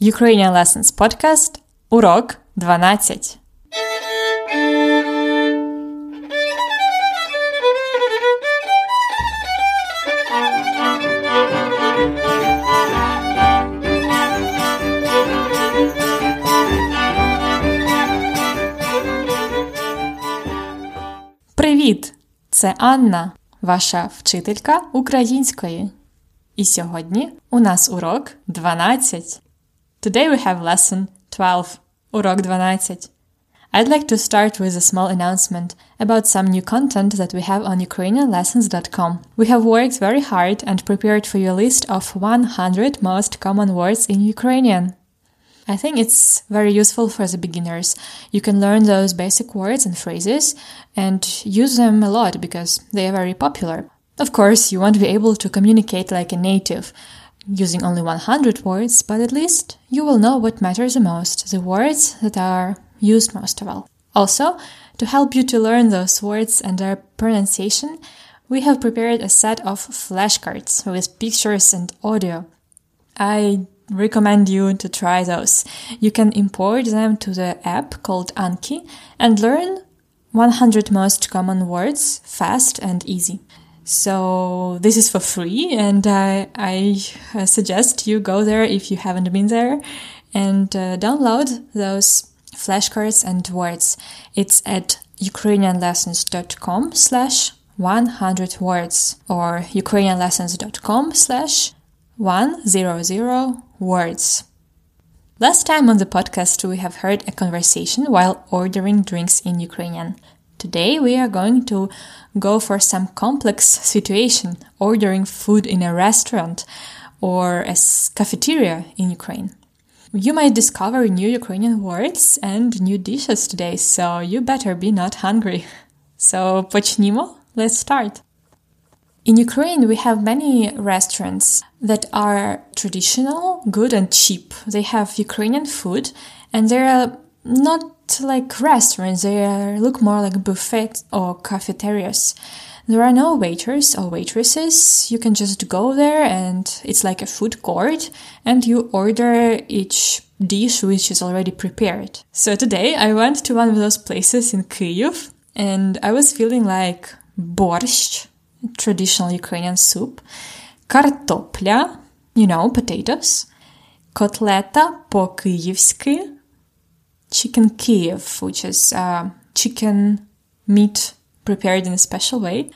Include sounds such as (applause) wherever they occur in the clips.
Ukrainian Lessons Podcast, урок 12. Привіт! Це Анна, ваша вчителька української. І сьогодні у нас урок 12. Today we have lesson 12, урок 12. I'd like to start with a small announcement about some new content that we have on ukrainianlessons.com. We have worked very hard and prepared for you a list of 100 most common words in Ukrainian. I think it's very useful for the beginners. You can learn those basic words and phrases and use them a lot because they are very popular. Of course, you won't be able to communicate like a native using only 100 words, but at least you will know what matters the most, the words that are used most of all. Also, to help you to learn those words and their pronunciation, we have prepared a set of flashcards with pictures and audio. I recommend you to try those. You can import them to the app called Anki and learn 100 most common words fast and easy. So this is for free and I, I uh, suggest you go there if you haven't been there and uh, download those flashcards and words. It's at ukrainianlessons.com slash 100 words or ukrainianlessons.com slash 100 words. Last time on the podcast, we have heard a conversation while ordering drinks in Ukrainian. Today, we are going to go for some complex situation, ordering food in a restaurant or a cafeteria in Ukraine. You might discover new Ukrainian words and new dishes today, so you better be not hungry. (laughs) So, почнімо? Let's start. In Ukraine, we have many restaurants that are traditional, good, and cheap. They have Ukrainian food, and they're not like restaurants, they are, look more like buffets or cafeterias. There are no waiters or waitresses. You can just go there and it's like a food court and you order each dish which is already prepared. So today I went to one of those places in Kyiv and I was feeling like borscht, traditional Ukrainian soup, картопля, you know, potatoes, котлета по-київськи, chicken Kiev, which is uh, chicken meat prepared in a special way,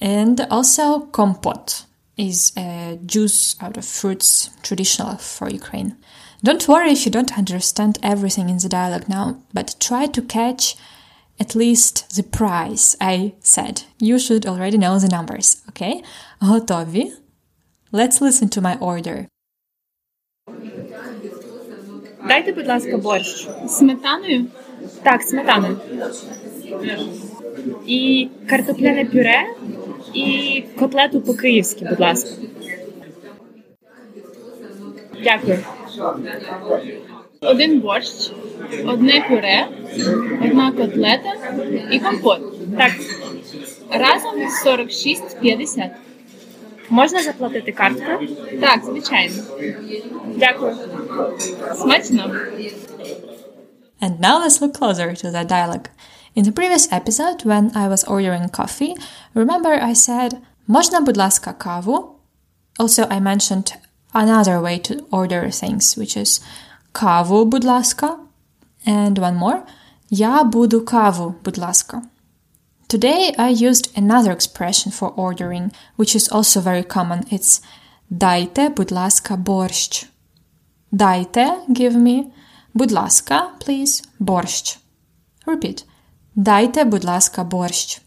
and also kompot is a juice out of fruits traditional for Ukraine. Don't worry if you don't understand everything in the dialogue now, but try to catch at least the price I said. You should already know the numbers, okay? Готові? Let's listen to my order. Дайте, будь ласка, борщ. Сметаною? Так, сметану. І картопляне пюре, і котлету по-київськи, будь ласка. Дякую. Один борщ, одне пюре, одна котлета і компот. Так, Разом 46,50. можна заплатити карткою? Так, звичайно. Дякую. Смачно. And now let's look closer to that dialogue. In the previous episode, when I was ordering coffee, remember I said, Можна, будь ласка, каву? Also, I mentioned another way to order things, which is каву, будь ласка. And one more, Я буду каву, будь ласка. Today I used another expression for ordering, which is also very common. It's дайте, будь ласка, борщ. Дайте, give me. Будь ласка, please, борщ. Repeat. Дайте, будь ласка, борщ.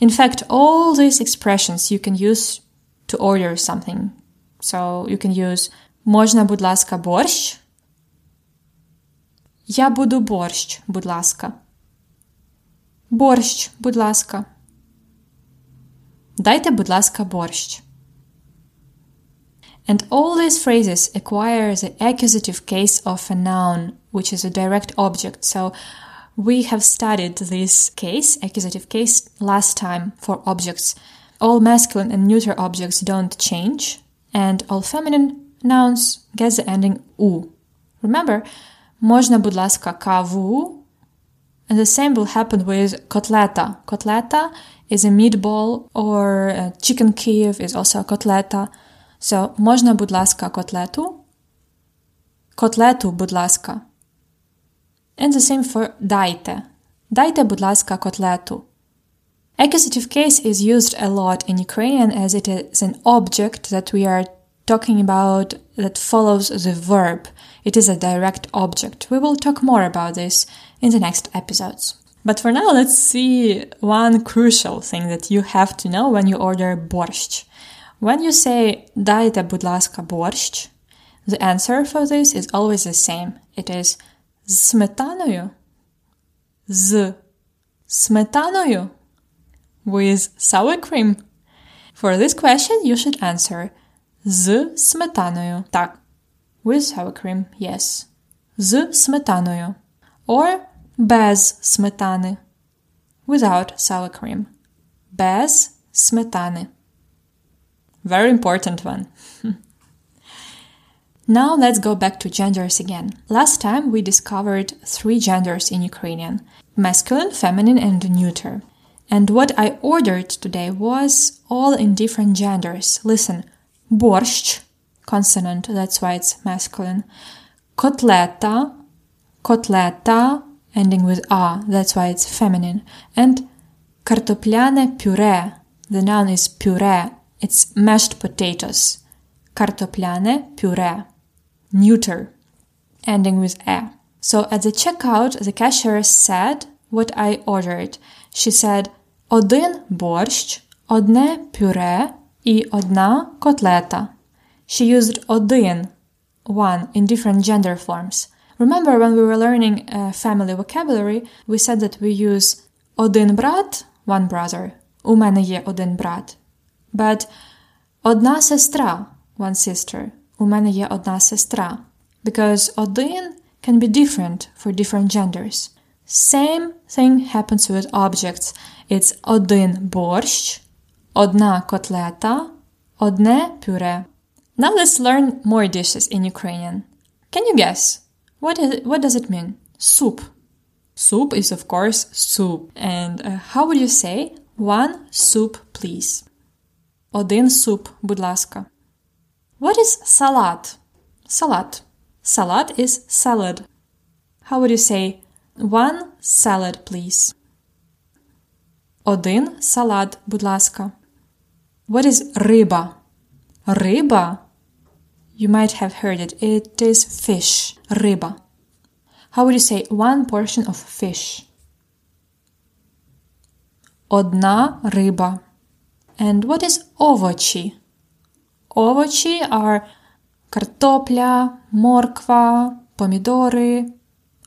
In fact, all these expressions you can use to order something. So you can use можна, будь ласка, борщ. Я буду борщ, будь ласка. Борщ, будь ласка. Дайте, будь ласка, борщ. And all these phrases acquire the accusative case of a noun, which is a direct object. So we have studied this case, accusative case, last time for objects. All masculine and neuter objects don't change, and all feminine nouns get the ending u. Remember, можна, будь ласка, каву. And the same will happen with котлета. Котлета is a meatball or a chicken Kiev is also a котлета. So, можна, будь ласка, котлету. Котлету, будь ласка. And the same for дайте. Дайте, будь ласка, котлету. Accusative case is used a lot in Ukrainian as it is an object that we are talking about that follows the verb. It is a direct object. We will talk more about this in the next episodes. But for now, let's see one crucial thing that you have to know when you order borscht. When you say dайте, будь ласка, борщ, the answer for this is always the same. It is з сметаною. З сметаною. With sour cream. For this question, you should answer з сметаною. Так. With sour cream, yes. З сметаною. Or без сметани. Without sour cream. Без сметани. Very important one. (laughs) now let's go back to genders again. Last time we discovered three genders in Ukrainian masculine, feminine, and neuter. And what I ordered today was all in different genders. Listen, борщ, consonant, that's why it's masculine. Котлета, котлета, ending with a, that's why it's feminine. And картопляне пюре, the noun is puree, it's mashed potatoes. Картопляне пюре, neuter, ending with e. So at the checkout, the cashier said what I ordered. She said, один борщ, одне пюре і одна котлета. She used один, one, in different gender forms. Remember when we were learning uh, family vocabulary, we said that we use один брат, one brother. У мене є один брат. But одна сестра, one sister. У мене є одна сестра. Because один can be different for different genders. Same thing happens with objects. It's один борщ, одна котлета, одне пюре. Now let's learn more dishes in Ukrainian. Can you guess? What, is, what does it mean? Soup. Soup is, of course, soup. And uh, how would you say one soup, please? Один суп, будь ласка. What is salad? Salad. Salad is salad. How would you say one salad, please? Один салат, будь ласка. What is риба? Риба? You might have heard it. It is fish. Риба. How would you say one portion of fish? Одна риба. And what is овочі? Овочі are картопля, морква, помідори.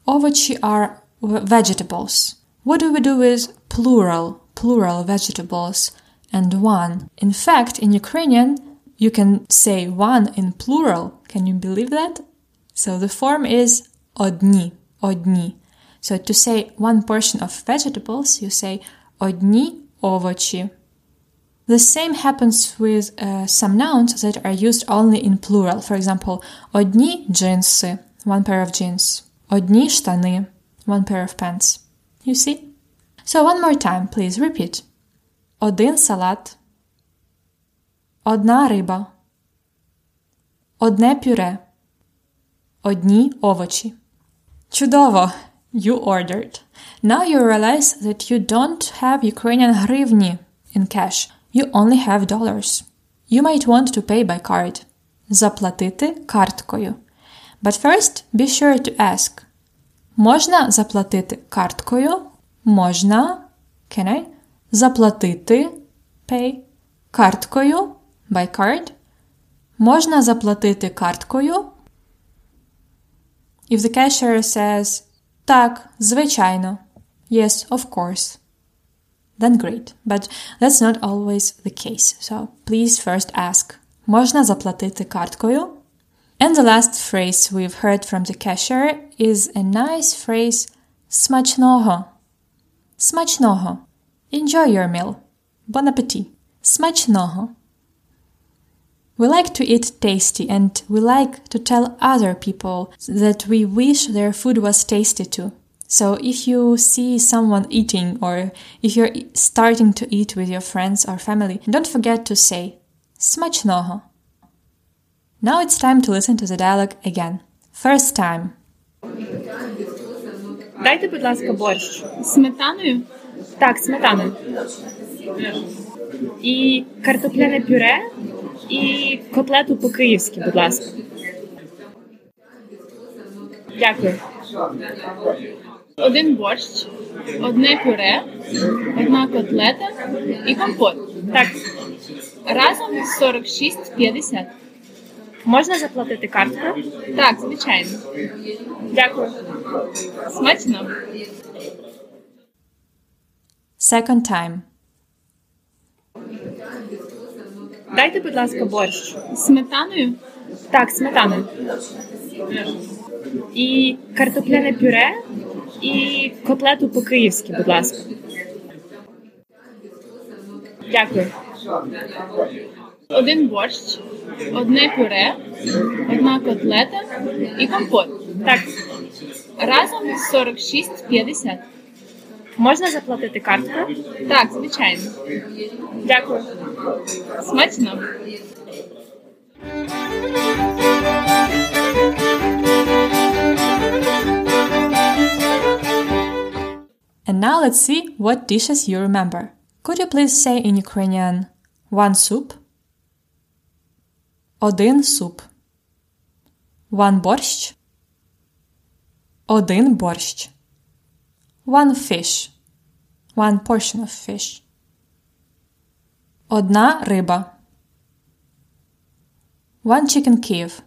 Овочі are vegetables. What do we do with plural, plural vegetables and one? In fact, in Ukrainian, you can say one in plural. Can you believe that? So the form is одні, одні. So to say one portion of vegetables, you say одні овочі. The same happens with uh, some nouns that are used only in plural. For example, одні джинси, one pair of jeans. Одні штани, one pair of pants. You see? So one more time, please repeat. Один салат. Одна риба. Одне пюре. Одні овочі. Чудово! You ordered. Now you realize that you don't have Ukrainian hryvnia in cash. You only have dollars. You might want to pay by card. Заплатити карткою. But first, be sure to ask. Можна заплатити карткою? Можна, can I? Заплатити, pay, карткою, by card. Можна заплатити карткою? If the cashier says Так, звичайно. Yes, of course. Then great. But that's not always the case. So please first ask. Можна заплатити карткою? And the last phrase we've heard from the cashier is a nice phrase смачного. Смачного. Enjoy your meal. Bon appetit. Смачного. We like to eat tasty and we like to tell other people that we wish their food was tasty too. So if you see someone eating or if you're starting to eat with your friends or family, don't forget to say смачного. Now it's time to listen to the dialogue again. First time. Дайте, будь ласка, борщ. Сметаною? Так, сметану. І картопляне пюре, і котлету по-київськи, будь ласка. Дякую. Один борщ, одне пюре, одна котлета і компот. Так, Разом 46,50. можна заплатити карткою? Так, звичайно. Дякую. Смачно. Second time. Дайте, будь ласка, борщ. Сметаною? Так, сметану. І картопляне пюре, і котлету по-київськи, будь ласка. Дякую. Один борщ, одне пюре, одна котлета і компот. Так, Разом 46,50. можна заплатити карткою? Так, звичайно. Дякую. Смачно. And now let's see what dishes you remember. Could you please say in Ukrainian one soup? Один суп. One борщ. Один борщ. One fish. One portion of fish. Одна риба. One chicken Kyiv.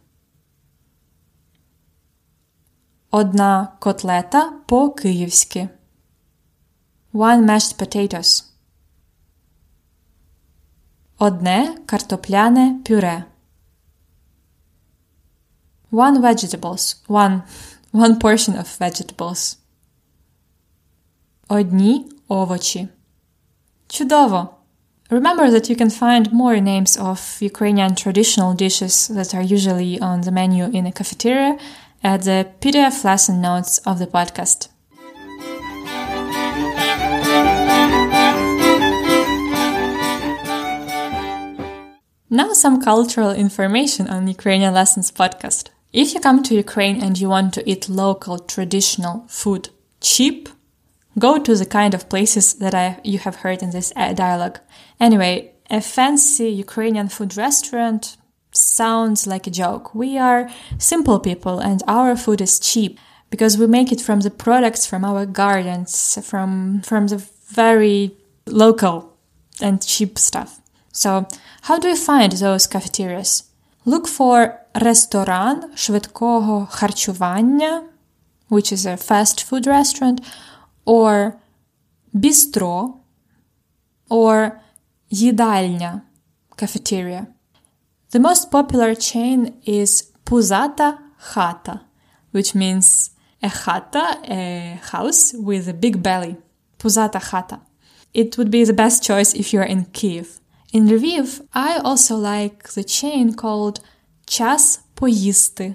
Одна котлета по-київськи. One mashed potatoes. Одне картопляне пюре. One vegetables. One, (laughs) one portion of vegetables. Одні овочі. Чудово! Remember that you can find more names of Ukrainian traditional dishes that are usually on the menu in a cafeteria at the PDF lesson notes of the podcast. Now, some cultural information on Ukrainian Lessons podcast. If you come to Ukraine and you want to eat local traditional food cheap, go to the kind of places that I, you have heard in this uh, dialogue. Anyway, a fancy Ukrainian food restaurant sounds like a joke. We are simple people and our food is cheap because we make it from the products from our gardens, from, from the very local and cheap stuff. So, how do you find those cafeterias? Look for ресторан швидкого харчування, which is a fast food restaurant, or bistro, or їдальня, cafeteria. The most popular chain is Puzata Chata, which means a chata, a house with a big belly. Puzata Chata. It would be the best choice if you're in Kiev. In Lviv, I also like the chain called Час поїсти.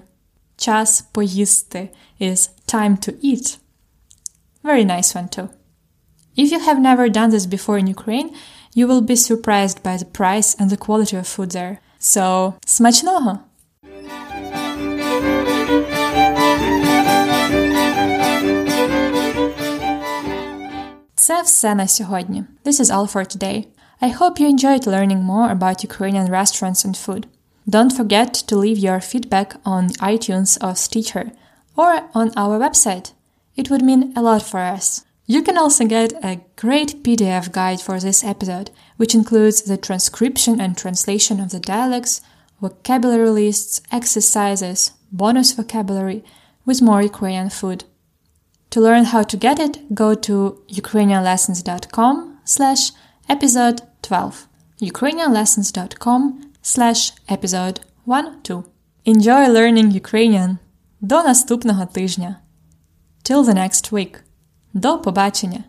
Час поїсти is time to eat. Very nice one too. If you have never done this before in Ukraine, you will be surprised by the price and the quality of food there. So, смачного! Це все на сьогодні. This is all for today. I hope you enjoyed learning more about Ukrainian restaurants and food. Don't forget to leave your feedback on iTunes or Stitcher or on our website. It would mean a lot for us. You can also get a great PDF guide for this episode, which includes the transcription and translation of the dialects, vocabulary lists, exercises, bonus vocabulary, with more Ukrainian food. To learn how to get it, go to ukrainianlessons.com slash episode 12. ukrainianlessons.com slash episode 12. Enjoy learning Ukrainian! До наступного тижня! Till the next week! До побачення!